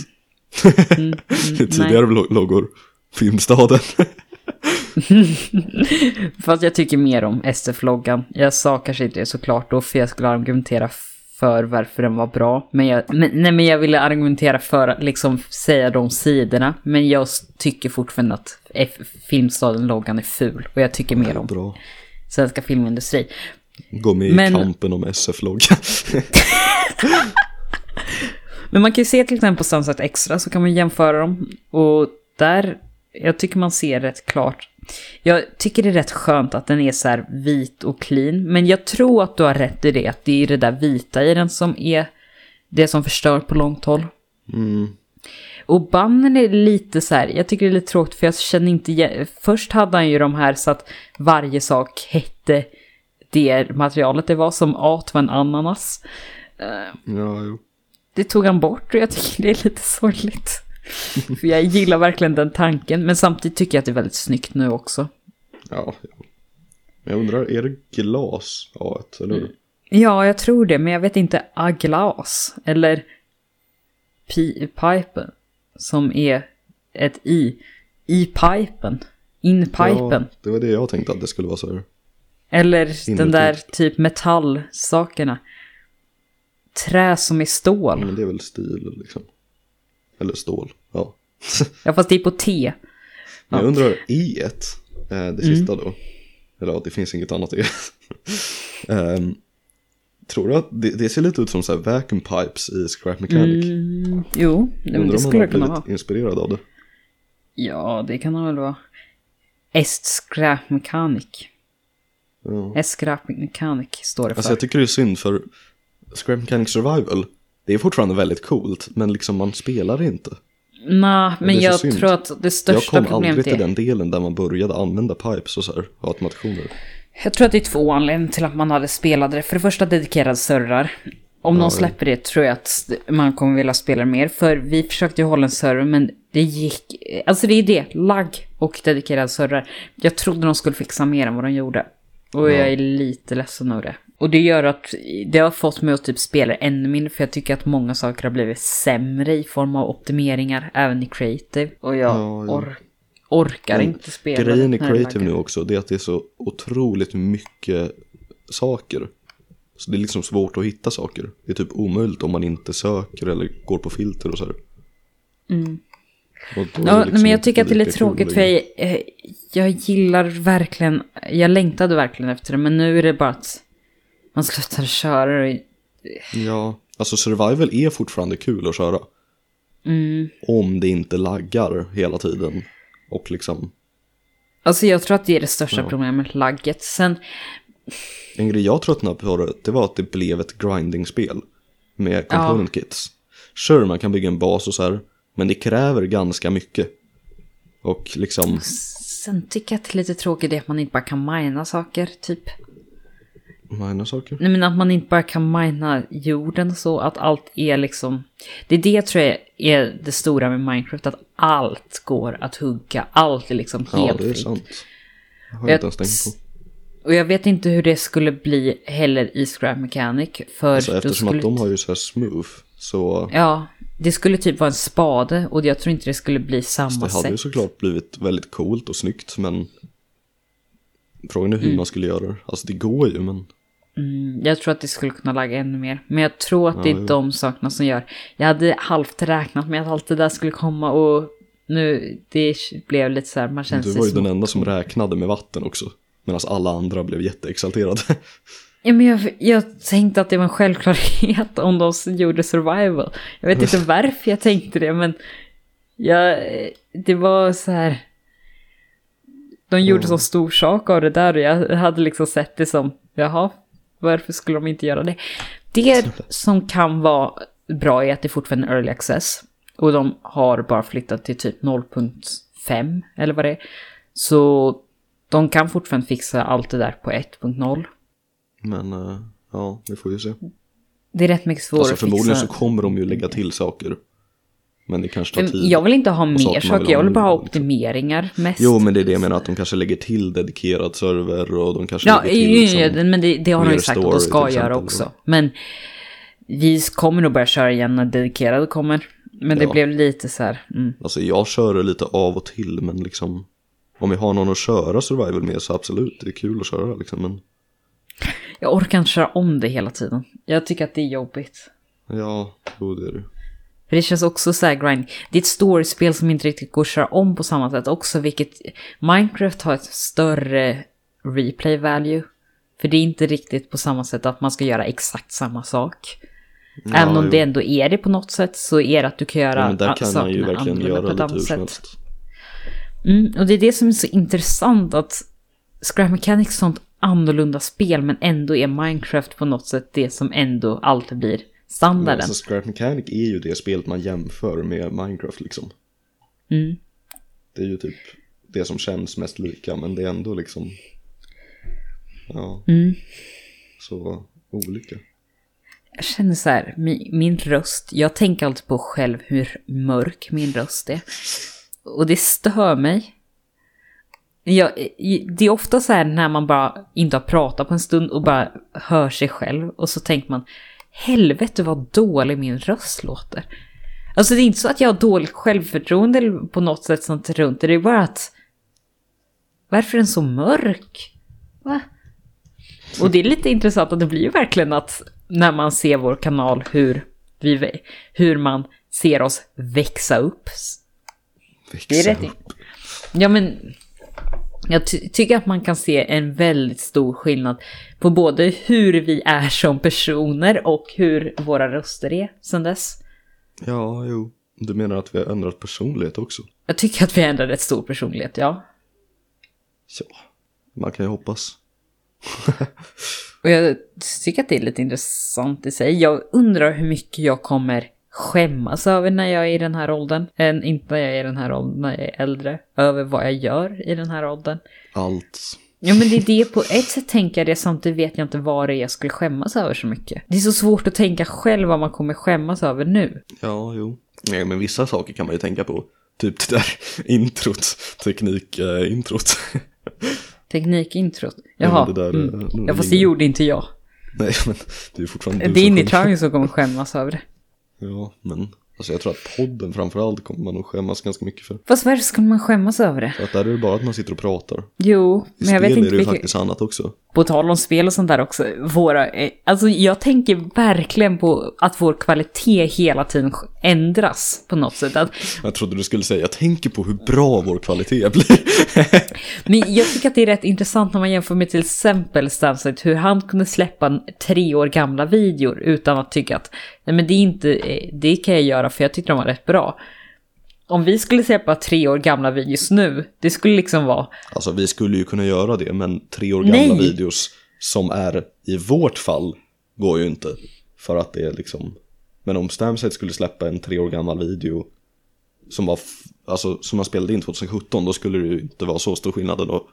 A: mm,
B: i tidigare lo- loggor. Filmstaden.
A: Fast jag tycker mer om SF-loggan. Jag sa kanske inte det såklart då, för jag skulle argumentera för varför den var bra. Men jag, men, nej, men jag ville argumentera för att liksom säga de sidorna. Men jag tycker fortfarande att F Filmstaden-loggan är ful. Och jag tycker mer om
B: Bra.
A: svenska filmindustri.
B: Gå med
A: Men-
B: i kampen om SF-loggan.
A: Men man kan ju se till exempel på Sunset Extra så kan man jämföra dem. Och där, jag tycker man ser rätt klart. Jag tycker det är rätt skönt att den är så här vit och clean. Men jag tror att du har rätt i det, att det är det där vita i den som är det som förstör på långt håll.
B: Mm.
A: Och banden är lite så här, jag tycker det är lite tråkigt för jag känner inte, igen- först hade han ju de här så att varje sak hette det materialet det var, som art var en ananas.
B: Ja, jo.
A: Det tog han bort och jag tycker det är lite sorgligt. För jag gillar verkligen den tanken, men samtidigt tycker jag att det är väldigt snyggt nu också.
B: Ja. Men jag undrar, är det glas A1, eller hur?
A: Ja, jag tror det, men jag vet inte aglas eller pi- pipen som är ett i. I pipen. In pipen.
B: Ja, det var det jag tänkte att det skulle vara så
A: Eller den
B: Inuti.
A: där typ metallsakerna. Trä som är stål.
B: Men det är väl stil liksom. Eller stål, ja.
A: Ja, fast det är på T.
B: Men jag undrar, E1, eh,
A: Mm.
B: det sista då. Eller ja, det finns inget annat E. Ehm, tror du att det, det ser lite ut som så här vacuum pipes i Scrap Mechanic?
A: Mm, jo, det, men
B: undrar
A: det
B: om
A: skulle
B: han
A: det kunna
B: har
A: vara.
B: blivit inspirerad av det.
A: Ja, det kan han väl vara. Est Scrap Mechanic.
B: Ja.
A: Scrap Mechanic står det för.
B: Alltså jag tycker det är synd för Scrap Mechanic Survival, det är fortfarande väldigt coolt, men liksom man spelar inte.
A: Nej, men
B: är
A: jag
B: synd.
A: tror att det
B: Jag
A: största
B: kom
A: problemet
B: aldrig till
A: är...
B: den delen där man började använda pipes och så här, och automationer.
A: Jag tror att det är två anledningar till att man hade spelat det. För det första dedikerade servrar. Om
B: Ja,
A: någon släpper det tror jag att man kommer vilja spela mer. För vi försökte ju hålla en server men det gick... Alltså det är det, lagg och dedikerade servrar. Jag trodde de skulle fixa mer än vad de gjorde. Och
B: Ja.
A: jag är lite ledsen över det. Och det gör att det har fått mig att typ spela ännu mindre. För jag tycker att många saker har blivit sämre i form av optimeringar. Även i creative. Och jag
B: Ja, ja.
A: or orkar
B: Men
A: inte spela
B: Grejen
A: det
B: i creative nu också, det är att det är så otroligt mycket saker. Så det är liksom svårt att hitta saker. Det är typ omöjligt om man inte söker eller går på filter och så här.
A: Mm.
B: Och
A: Ja,
B: liksom
A: men jag tycker att det är lite tråkigt för jag, eh, jag gillar verkligen, jag längtade verkligen efter det, men nu är det bara att man slutar köra det.
B: Ja, alltså survival är fortfarande kul att köra.
A: Mm.
B: Om det inte laggar hela tiden. Och liksom,
A: Alltså jag tror att det är det största
B: Ja.
A: problemet, lagget. Sen,
B: en grej jag tröttnade på det, det var att det blev ett grinding-spel. Med component kits. Sure, man kan bygga en bas och så här. Men det kräver ganska mycket. Och liksom,
A: sen tycker jag att det är lite tråkigt att man inte bara kan mina saker, typ.
B: mina saker.
A: Nej men att man inte bara kan mina jorden så, att allt är liksom... Det är det tror jag är det stora med Minecraft, att allt går att hugga, allt är liksom
B: Ja,
A: helt
B: det är
A: fritt.
B: sant. Det har jag
A: Jag-
B: inte ens tänkt på.
A: Och jag vet inte hur det skulle bli heller i Scrap Mechanic. För
B: Alltså, eftersom
A: skulle,
B: att de har ju så här smooth. Så
A: Ja, det skulle typ vara en spade och jag tror inte det skulle bli samma
B: det hade ju
A: sätt.
B: såklart blivit väldigt coolt och snyggt. Men frågan är hur man skulle göra det. Alltså det går ju men.
A: Mm, jag tror att det skulle kunna lagga ännu mer. Men jag tror att det är
B: Ja,
A: de sakerna som gör. Jag hade halvt räknat med att allt det där skulle komma och nu det blev lite så här, man känner
B: Du
A: sig
B: var ju den enda som räknade med vatten också. Medan alla andra blev jätteexalterade.
A: Ja, men jag, jag tänkte att det var en självklarhet om de gjorde survival. Jag vet inte varför jag tänkte det, men jag, det var så här... De gjorde så stor sak av det där och jag hade liksom sett det som, jaha, varför skulle de inte göra det? Det som kan vara bra är att det fortfarande är early access. Och de har bara flyttat till typ 0.5 eller vad det är. Så de kan fortfarande fixa allt det där på 1.0.
B: men eh, ja, vi får ju se.
A: Det är rätt mycket svårare
B: Alltså förmodligen så kommer de ju lägga till saker. Men det kanske tar tid.
A: Jag vill inte ha mer
B: saker
A: saker, jag vill bara ha
B: liksom.
A: optimeringar mest.
B: Jo men det är det jag menar att de kanske lägger till dedikerad server och de kanske
A: ja,
B: lägger till
A: ja,
B: liksom,
A: ja, men det, det har de ju sagt att de ska göra också. Men vi kommer nog börja köra igen när dedikerade kommer. Men det
B: Ja.
A: blev lite så här, mm.
B: Alltså jag kör det lite av och till men liksom Om vi har någon att köra survival med så absolut, det är kul att köra liksom. Men
A: Jag orkar inte köra om det hela tiden. Jag tycker att det är jobbigt.
B: ja, jo det är det.
A: För det känns också så här grind. Det är ett storyspel som inte riktigt går att köra om på samma sätt också, vilket Minecraft har ett större replay value. För det är inte riktigt på samma sätt att man ska göra exakt samma sak. Även om
B: jo.
A: det ändå är det på något sätt så är det att du kan göra
B: Ja, men där kan man ju verkligen göra
A: på ett annat sätt. Mm, och det är det som är så intressant att Scrap Mechanics sånt annorlunda spel men ändå är Minecraft på något sätt det som ändå alltid blir
B: Men
A: standarden.
B: alltså Scrap Mechanic är ju det spelet man jämför med Minecraft liksom.
A: Mm.
B: Det är ju typ det som känns mest lika men det är ändå liksom Ja,
A: Mm.
B: så olika.
A: Jag känner så här, min, min röst, jag tänker alltid på själv hur mörk min röst är. Och det stör mig. Jag, det är ofta så här när man bara inte har pratat på en stund och bara hör sig själv och så tänker man helvete vad dålig min röst låter. Alltså det är inte så att jag har dåligt självförtroende eller på något sätt sånt runt det, det är bara att varför är den så mörk? Va? Och det är lite intressant att det blir ju verkligen att när man ser vår kanal hur, vi, hur man ser oss växa upp. Det är rätt.
B: upp.
A: Ja men jag ty- tycker att man kan se en väldigt stor skillnad på både hur vi är som personer och hur våra röster är sen dess.
B: Ja, jo. Du menar att vi har ändrat personlighet också?
A: Jag tycker att vi ändrar rätt stor personlighet, ja.
B: Ja, man kan ju hoppas.
A: Och jag tycker att det är lite intressant i sig. Jag undrar hur mycket jag kommer skämmas över när jag är i den här åldern. Än inte när jag är i den här åldern, när jag är äldre. Över vad jag gör i den här åldern.
B: Allt.
A: Ja men det är det på ett sätt tänker jag det, samtidigt vet jag inte vad det är jag skulle skämmas över så mycket. Det är så svårt att tänka själv vad man kommer skämmas över nu.
B: Ja, jo. Nej, men vissa saker kan man ju tänka på. Typ det där introt, teknikintrot.
A: Teknikintrot.
B: Ja,
A: Jaha.
B: men det där,
A: mm.
B: eh,
A: Ja fast det gjorde inte jag.
B: Nej, men det är fortfarande du
A: Det är
B: som
A: ni
B: sjunger.
A: Trang som kommer skämmas över det.
B: Ja, men alltså jag tror att podden framförallt kommer man nog skämmas ganska mycket för.
A: Fast varför skulle man skämmas över det?
B: För att där är det bara att man sitter och pratar.
A: Jo,
B: I
A: men jag vet inte
B: är det ju faktiskt annat också.
A: På tal om spel och sånt där också, våra, eh, alltså jag tänker verkligen på att vår kvalitet hela tiden ändras på något sätt. Att,
B: Jag trodde du skulle säga, jag tänker på hur bra vår kvalitet blir.
A: men jag tycker att det är rätt intressant när man jämför med till exempel Stansett, hur han kunde släppa tre år gamla videor utan att tycka att nej men det är inte, eh, det kan jag göra för jag tyckte de var rätt bra. Om vi skulle släppa tre år gamla videos nu, det skulle liksom vara,
B: Alltså vi skulle ju kunna göra det, men tre år gamla
A: Nej.
B: videos som är i vårt fall går ju inte. För att det är liksom, men om Stamset skulle släppa en tre år gammal video som var, alltså som man spelade in 2017, då skulle det ju inte vara så stor skillnad ändå.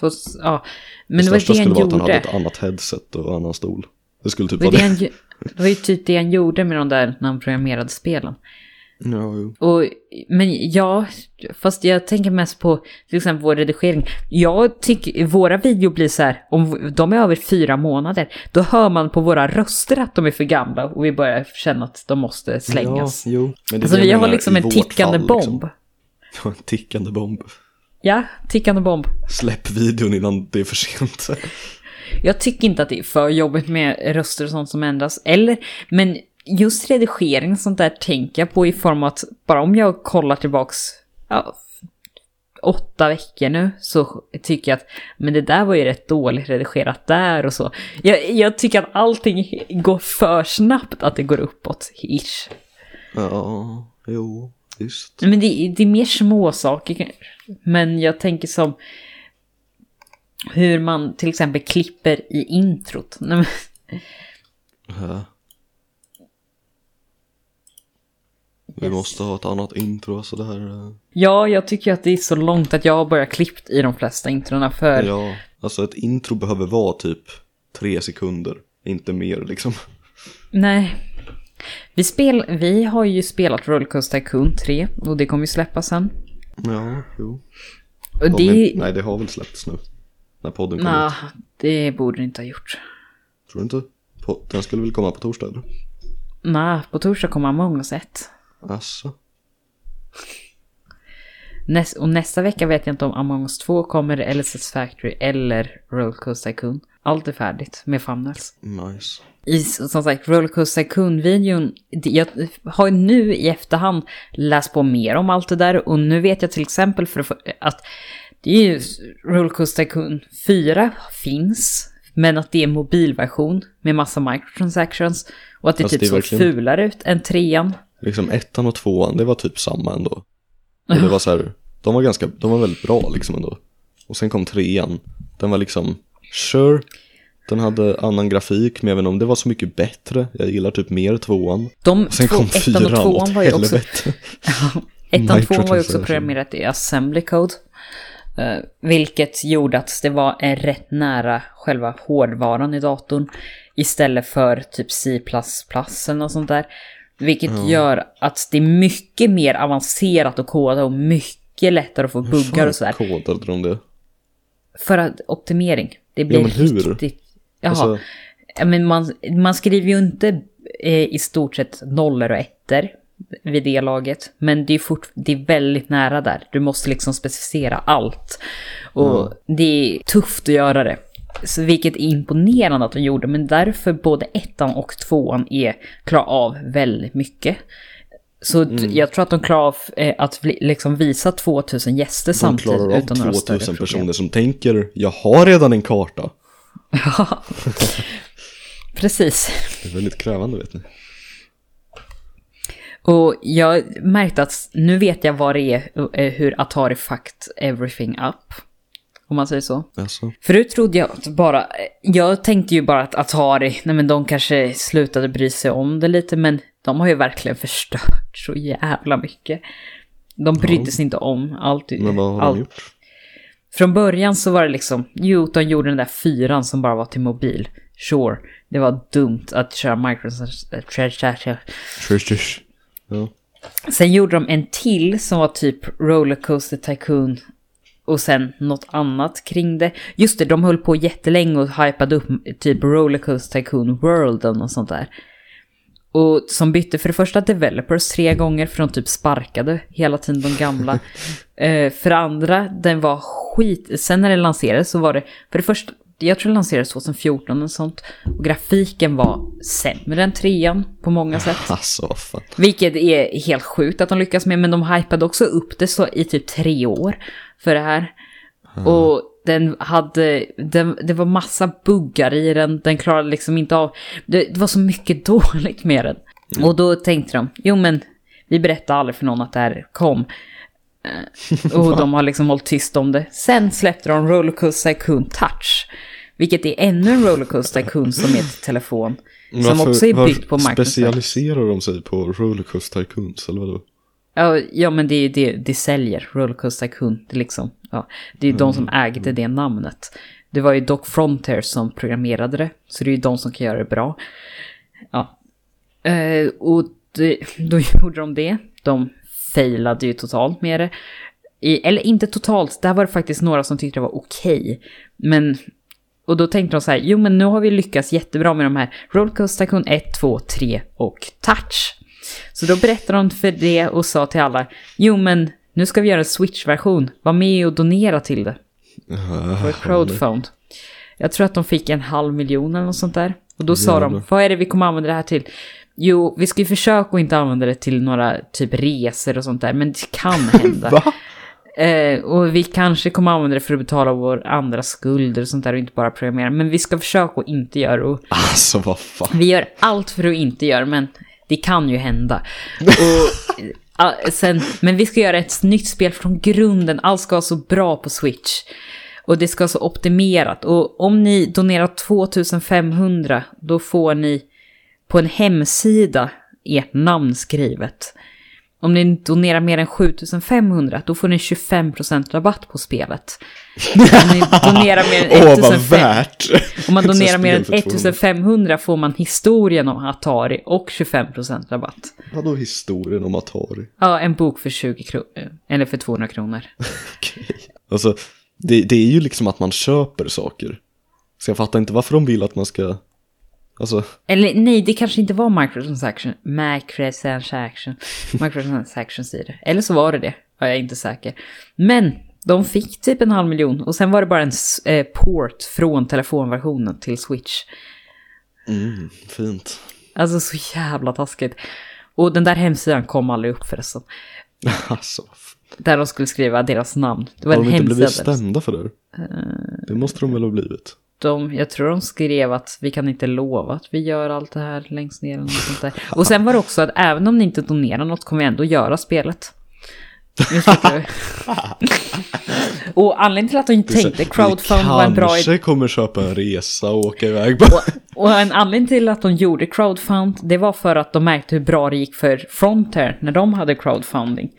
A: tos- ja, men
B: det
A: det var det han
B: skulle vara att han hade ett annat headset och annan stol. Det skulle typ
A: Det var,
B: vara
A: det,
B: det.
A: det var ju typ det han gjorde med de där när han programmerade spelen.
B: Ja, jo.
A: Och, men ja, fast jag tänker mest på till exempel vår redigering. Jag tycker våra videor blir så här, om de är över fyra månader, då hör man på våra röster att de är för gamla och vi börjar känna att de måste slängas.
B: Ja, jo. Men det
A: alltså vi har liksom en tickande
B: fall,
A: bomb.
B: Liksom. En tickande bomb.
A: Ja, tickande bomb.
B: Släpp videon innan det är för sent.
A: Jag tycker inte att det är för jobbigt med röster och sånt som ändras. Eller, men just redigering och sånt där tänker jag på i form av att bara om jag kollar tillbaks ja, åtta veckor nu så tycker jag att men det där var ju rätt dåligt redigerat där och så. Jag, jag tycker att allting går för snabbt att det går uppåt, ish.
B: Ja, jo, visst.
A: Men det, det är mer små saker. Men jag tänker som hur man till exempel klipper i introt.
B: Vi måste ha ett annat intro, alltså det här... eh,
A: Ja, jag tycker att det är så långt att jag har börjat klippt i de flesta introna för...
B: Ja, alltså ett intro behöver vara typ tre sekunder, inte mer liksom.
A: Nej. Vi, spel, vi har ju spelat Rollercoaster Tycoon 3 och det kommer ju släppas sen.
B: Ja, jo.
A: Och
B: De
A: det...
B: är, nej, det har väl släppts nu. När podden kommer
A: Nah,
B: ut.
A: det borde det inte ha gjort.
B: Tror du inte? På, den skulle väl komma på torsdag eller?
A: Nej, på torsdag kommer Among us 1.
B: Asså?
A: Näs och nästa vecka vet jag inte om Among us 2 kommer, eller Satisfactory eller Rollercoaster Tycoon. Allt är färdigt med Funnels.
B: Nice.
A: I, som sagt, Rollercoaster det- jag har nu i efterhand läst på mer om allt det där och nu vet jag till exempel för att, det är ju Rollercoaster Tycoon 4 finns, men att det är en mobilversion med massa microtransactions och att det
B: Fast
A: typ såg fulare ut än trean.
B: Liksom ettan och tvåan, det var typ samma ändå. Och det var så här, de var ganska, de var väldigt bra liksom ändå. Och sen kom trean, den var liksom, sure, den hade annan grafik, men jag vet inte om det var så mycket bättre. Jag gillar typ mer tvåan.
A: De
B: sen
A: två,
B: kom
A: ettan
B: fyran,
A: och tvåan var ju också... ettan och tvåan var ju också programmerat i assembly code. eh, vilket gjorde att det var en rätt nära själva hårdvaran i datorn. Istället för typ C++ eller något sånt där. Vilket gör att det är mycket mer avancerat att koda och mycket lättare att få buggar och sådär.
B: kodade de det?
A: För att optimering. Det blir
B: hur?
A: riktigt... Jaha.
B: Alltså,
A: men man, man skriver ju inte eh, i stort sett nollor och ettor vid det laget. Men det är, fort, det är väldigt nära där. Du måste liksom specificera allt. Och det är tufft att göra det. Så vilket är imponerande att de gjorde. Men därför både ettan och tvåan är klar av väldigt mycket. Så t- jag tror att de klarar av eh, att liksom visa 2000 gäster
B: de
A: samtidigt
B: klarar av
A: utan några större
B: 2000
A: problem.
B: personer som tänker, jag har redan en karta.
A: Ja, precis.
B: Det är väldigt krävande vet ni.
A: Och jag märkte att nu vet jag vad det är, eh, hur Atari fucked everything up. Om man säger så.
B: Alltså,
A: Förut trodde jag att bara, jag tänkte ju bara att Atari, nej men de kanske slutade bry sig om det lite, men de har ju verkligen förstört så jävla mycket. De brydde sig inte om allt.
B: men vad har
A: allt.
B: de gjort?
A: Från början så var det liksom, de gjorde den där fyran som bara var till mobil. Sure, det var dumt att köra Microsoft.
B: Ja.
A: Sen gjorde de en till som var typ Rollercoaster Tycoon och sen något annat kring det. Just det, de höll på jättelänge och hypade upp typ Rollercoaster Tycoon World och något sånt där. Och som bytte för det första developers tre gånger för de typ sparkade hela tiden de gamla. eh, för det andra, den var skit. Sen när den lanserades så var det, för det första, jag tror den lanserades 2014 och sånt. Och grafiken var sämre än trean på många sätt.
B: Alltså fan.
A: Vilket är helt sjukt att de lyckas med, men de hypade också upp det så i typ tre år för det här. Och den hade, den, det var massa buggar i den, den klarade liksom inte av, det, det var så mycket dåligt med den. Och då tänkte de, jo men vi berättar aldrig för någon att det här kom. Eh, Och de har liksom hållit tyst om det. Sen släppte de Rollercoaster Tycoon Touch. Vilket är ännu en Rollercoaster Tycoon som är till telefon. Som
B: Varför-
A: också är byggt på Microsoft.
B: specialiserar de sig på Rollercoaster Tycoons eller vadå?
A: Ja, ja men det är det, det säljer, Rollercoaster Tycoon. Det liksom, ja, det är ju de som ägde det namnet. Det var ju Doc Frontier som programmerade det, så det är ju de som kan göra det bra. Ja. Eh, och det, då gjorde de det. De failade ju totalt med det. I, eller inte totalt, där var det faktiskt några som tyckte det var okej. Men, och då tänkte de så här, jo men nu har vi lyckats jättebra med de här Rollercoaster Tycoon 1, 2, 3 och Touch. Så då berättade de för det och sa till alla, jo men nu ska vi göra en Switch-version, var med och donera till det. För crowdfund. Jag tror att de fick en halv miljon eller något sånt där. Och då sa de,
B: Jävlar.
A: vad är det vi kommer använda det här till? Jo, vi ska ju försöka att inte använda det till några typ resor och sånt där, men det kan hända.
B: Va?
A: Eh, och vi kanske kommer använda det för att betala vår andra skulder och sånt där och inte bara programmera. Men vi ska försöka att inte göra det.
B: Alltså vad fan.
A: vi gör allt för att inte göra men det kan ju hända. Och, sen, men vi ska göra ett nytt spel från grunden. Allt ska vara så bra på Switch. Och det ska vara så optimerat. Och om ni donerar 2500 då får ni på en hemsida ert namn skrivet. Om ni donerar mer än 7500 då får ni 25% rabatt på spelet. Om ni donerar mer än
B: Åh
A: 1500
B: vad värt!
A: om man donerar mer än
B: spel för 200.
A: 1500 får man historien om Atari och 25% rabatt.
B: Vadå historien om Atari?
A: Ja, en bok för 20 kronor. Eller för 200 kronor.
B: Okej. Alltså, det, det är ju liksom att man köper saker. Så jag fattar inte varför de vill att man ska, alltså,
A: Eller nej, det kanske inte var microtransaction. Microtransaction. Microtransactions i det. Eller så var det det. jag är inte säker. Men de fick typ en halv miljon och sen var det bara en eh, port från telefonversionen till Switch.
B: Mm, fint.
A: Alltså så jävla taskigt. Och den där hemsidan kom aldrig upp förresten.
B: alltså,
A: Där de skulle skriva deras namn. Det var
B: har de inte blivit stämda för det? Det måste de väl ha blivit?
A: De, jag tror de skrev att vi kan inte lova att vi gör allt det här längst ner. Och, sånt där. och sen var det också att även om ni inte donerar något kommer vi ändå göra spelet. Och anledningen till att de tänkte crowdfund var en bra idé.
B: kanske kommer köpa en resa och åka iväg på.
A: Och en anledning till att de gjorde crowdfund, det var för att de märkte hur bra det gick för Frontier när de hade crowdfunding.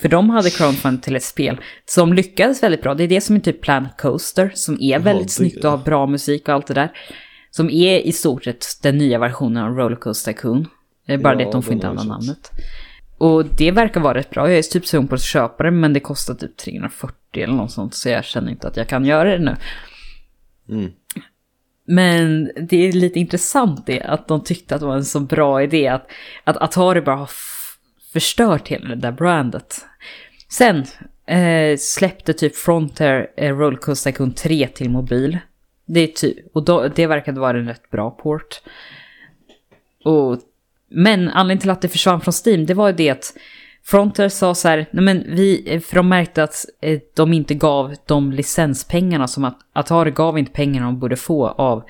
A: För de hade crowdfund till ett spel som lyckades väldigt bra. Det är det som är typ Planet Coaster, som är väldigt
B: det-
A: snyggt och har bra musik och allt det där. Som är i stort sett den nya versionen av Rollercoaster Tycoon. Det är bara
B: Ja,
A: det att de får inte använda namnet. Och det verkar vara rätt bra. Jag är typ sugen på att köpa det, men det kostar typ 340 eller något sånt. Så jag känner inte att jag kan göra det nu.
B: Mm.
A: Men det är lite intressant det att de tyckte att det var en så bra idé att, att Atari bara har förstört hela det där brandet. Sen eh, släppte typ Frontier eh, Rollercoaster Tycoon 3 till mobil. Det är typ, och då, det verkade vara en rätt bra port. Och, men anledningen till att det försvann från Steam, det var ju det att Frontier sa så här, nej men vi, eh, för de märkte att eh, de inte gav de licenspengarna som att Atari gav inte pengarna de borde få av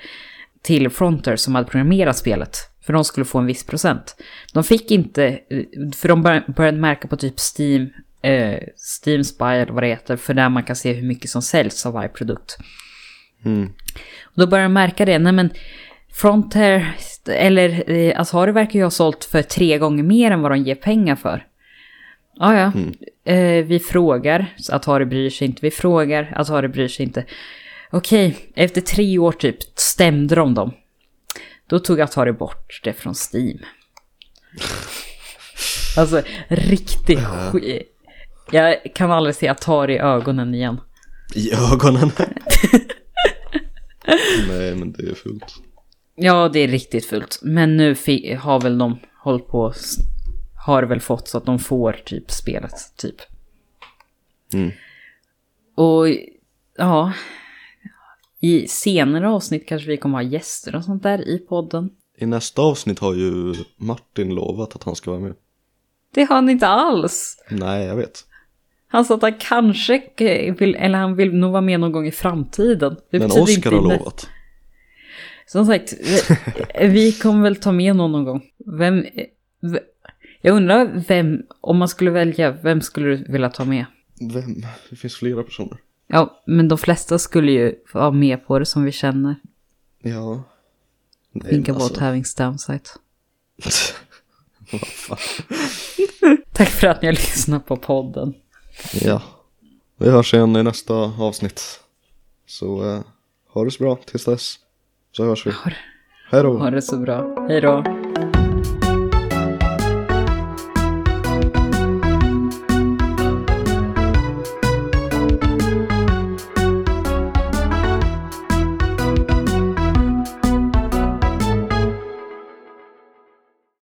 A: till Frontier som hade programmerat spelet. För de skulle få en viss procent. De fick inte, för de bör- började märka på typ Steam, eh, Steam Spy eller vad det heter, för där man kan se hur mycket som säljs av varje produkt.
B: Mm.
A: Och då börjar de märka det, nej men Frontier, eller eh, Atari verkar ju ha sålt för tre gånger mer än vad de ger pengar för. Ja, ja. Eh, vi frågar, så Atari bryr sig inte. Vi frågar, Atari bryr sig inte. Okej, efter tre år typ stämde de dem. Då tog Atari bort det från Steam. Alltså, riktigt skit. Jag kan aldrig se Atari i ögonen igen.
B: I ögonen. Nej, men det är fullt.
A: Ja, det är riktigt fult. Men nu har väl de hållit på, har väl fått så att de får typ spelet, typ.
B: Mm.
A: Och ja, i senare avsnitt kanske vi kommer ha gäster och sånt där i podden.
B: I nästa avsnitt har ju Martin lovat att han ska vara med.
A: Det har han inte alls.
B: Nej, jag vet.
A: Han sa att han kanske vill, eller han vill nog vara med någon gång i framtiden. Det
B: Men Oskar har lovat.
A: Som sagt, vi- vi kommer väl ta med någon någon gång. Vem, jag undrar vem, om man skulle välja, vem skulle du vilja ta med?
B: Vem? Det finns flera personer.
A: Ja, men de flesta skulle ju vara med på det som vi känner.
B: Ja. Nej,
A: Think about
B: alltså-
A: having stamsite. Tack för att ni har lyssnat på podden.
B: Ja. Vi hörs igen i nästa avsnitt. Så eh, ha det så bra tills dess. Så hörs vi. Hej då.
A: Ha det så bra. Hej då.